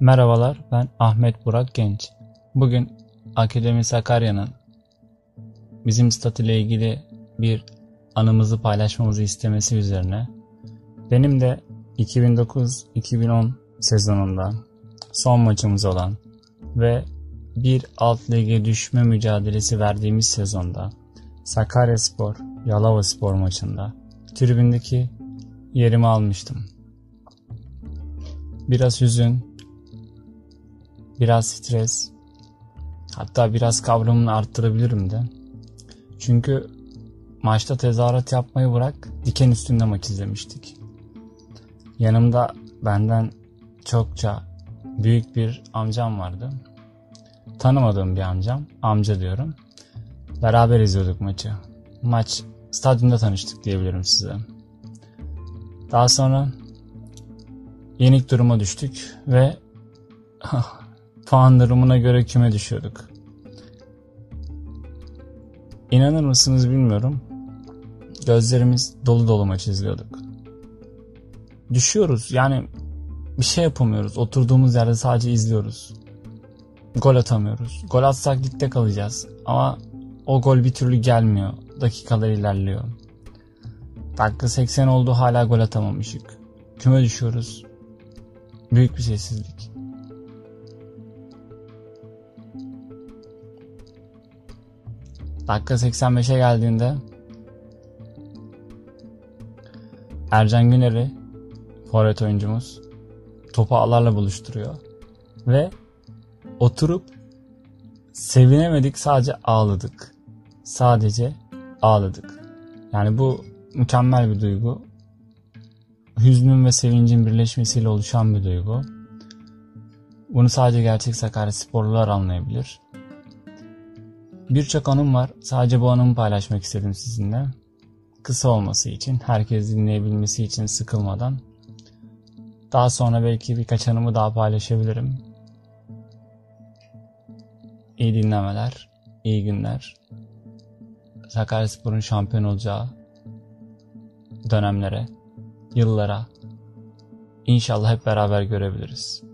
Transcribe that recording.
Merhabalar, ben Ahmet Burak Genç. Bugün Akademi Sakarya'nın bizim stat ile ilgili bir anımızı paylaşmamızı istemesi üzerine benim de 2009-2010 sezonunda son maçımız olan ve bir alt lige düşme mücadelesi verdiğimiz sezonda Sakaryaspor Yalova maçında tribündeki yerimi almıştım. Biraz hüzün, biraz stres, hatta biraz kavramını arttırabilirim de. Çünkü maçta tezahürat yapmayı bırak, diken üstünde maç izlemiştik. Yanımda benden çokça büyük bir amcam vardı. Tanımadığım bir amcam, amca diyorum. Beraber izliyorduk maçı. Maç stadyumda tanıştık diyebilirim size. Daha sonra yenik duruma düştük ve puan durumuna göre küme düşüyorduk. İnanır mısınız bilmiyorum. Gözlerimiz dolu dolu maç izliyorduk. Düşüyoruz yani bir şey yapamıyoruz. Oturduğumuz yerde sadece izliyoruz. Gol atamıyoruz. Gol atsak ligde kalacağız. Ama o gol bir türlü gelmiyor. Dakikalar ilerliyor. Dakika 80 oldu hala gol atamamışık. Küme düşüyoruz. Büyük bir sessizlik. Dakika 85'e geldiğinde Ercan Güner'i forvet oyuncumuz topu ağlarla buluşturuyor. Ve oturup sevinemedik sadece ağladık. Sadece ağladık. Yani bu mükemmel bir duygu. Hüznün ve sevincin birleşmesiyle oluşan bir duygu. Bunu sadece gerçek Sakarya sporlular anlayabilir. Birçok anım var. Sadece bu anımı paylaşmak istedim sizinle. Kısa olması için, herkes dinleyebilmesi için sıkılmadan. Daha sonra belki birkaç anımı daha paylaşabilirim. İyi dinlemeler, iyi günler. Sakaryaspor'un şampiyon olacağı dönemlere, yıllara inşallah hep beraber görebiliriz.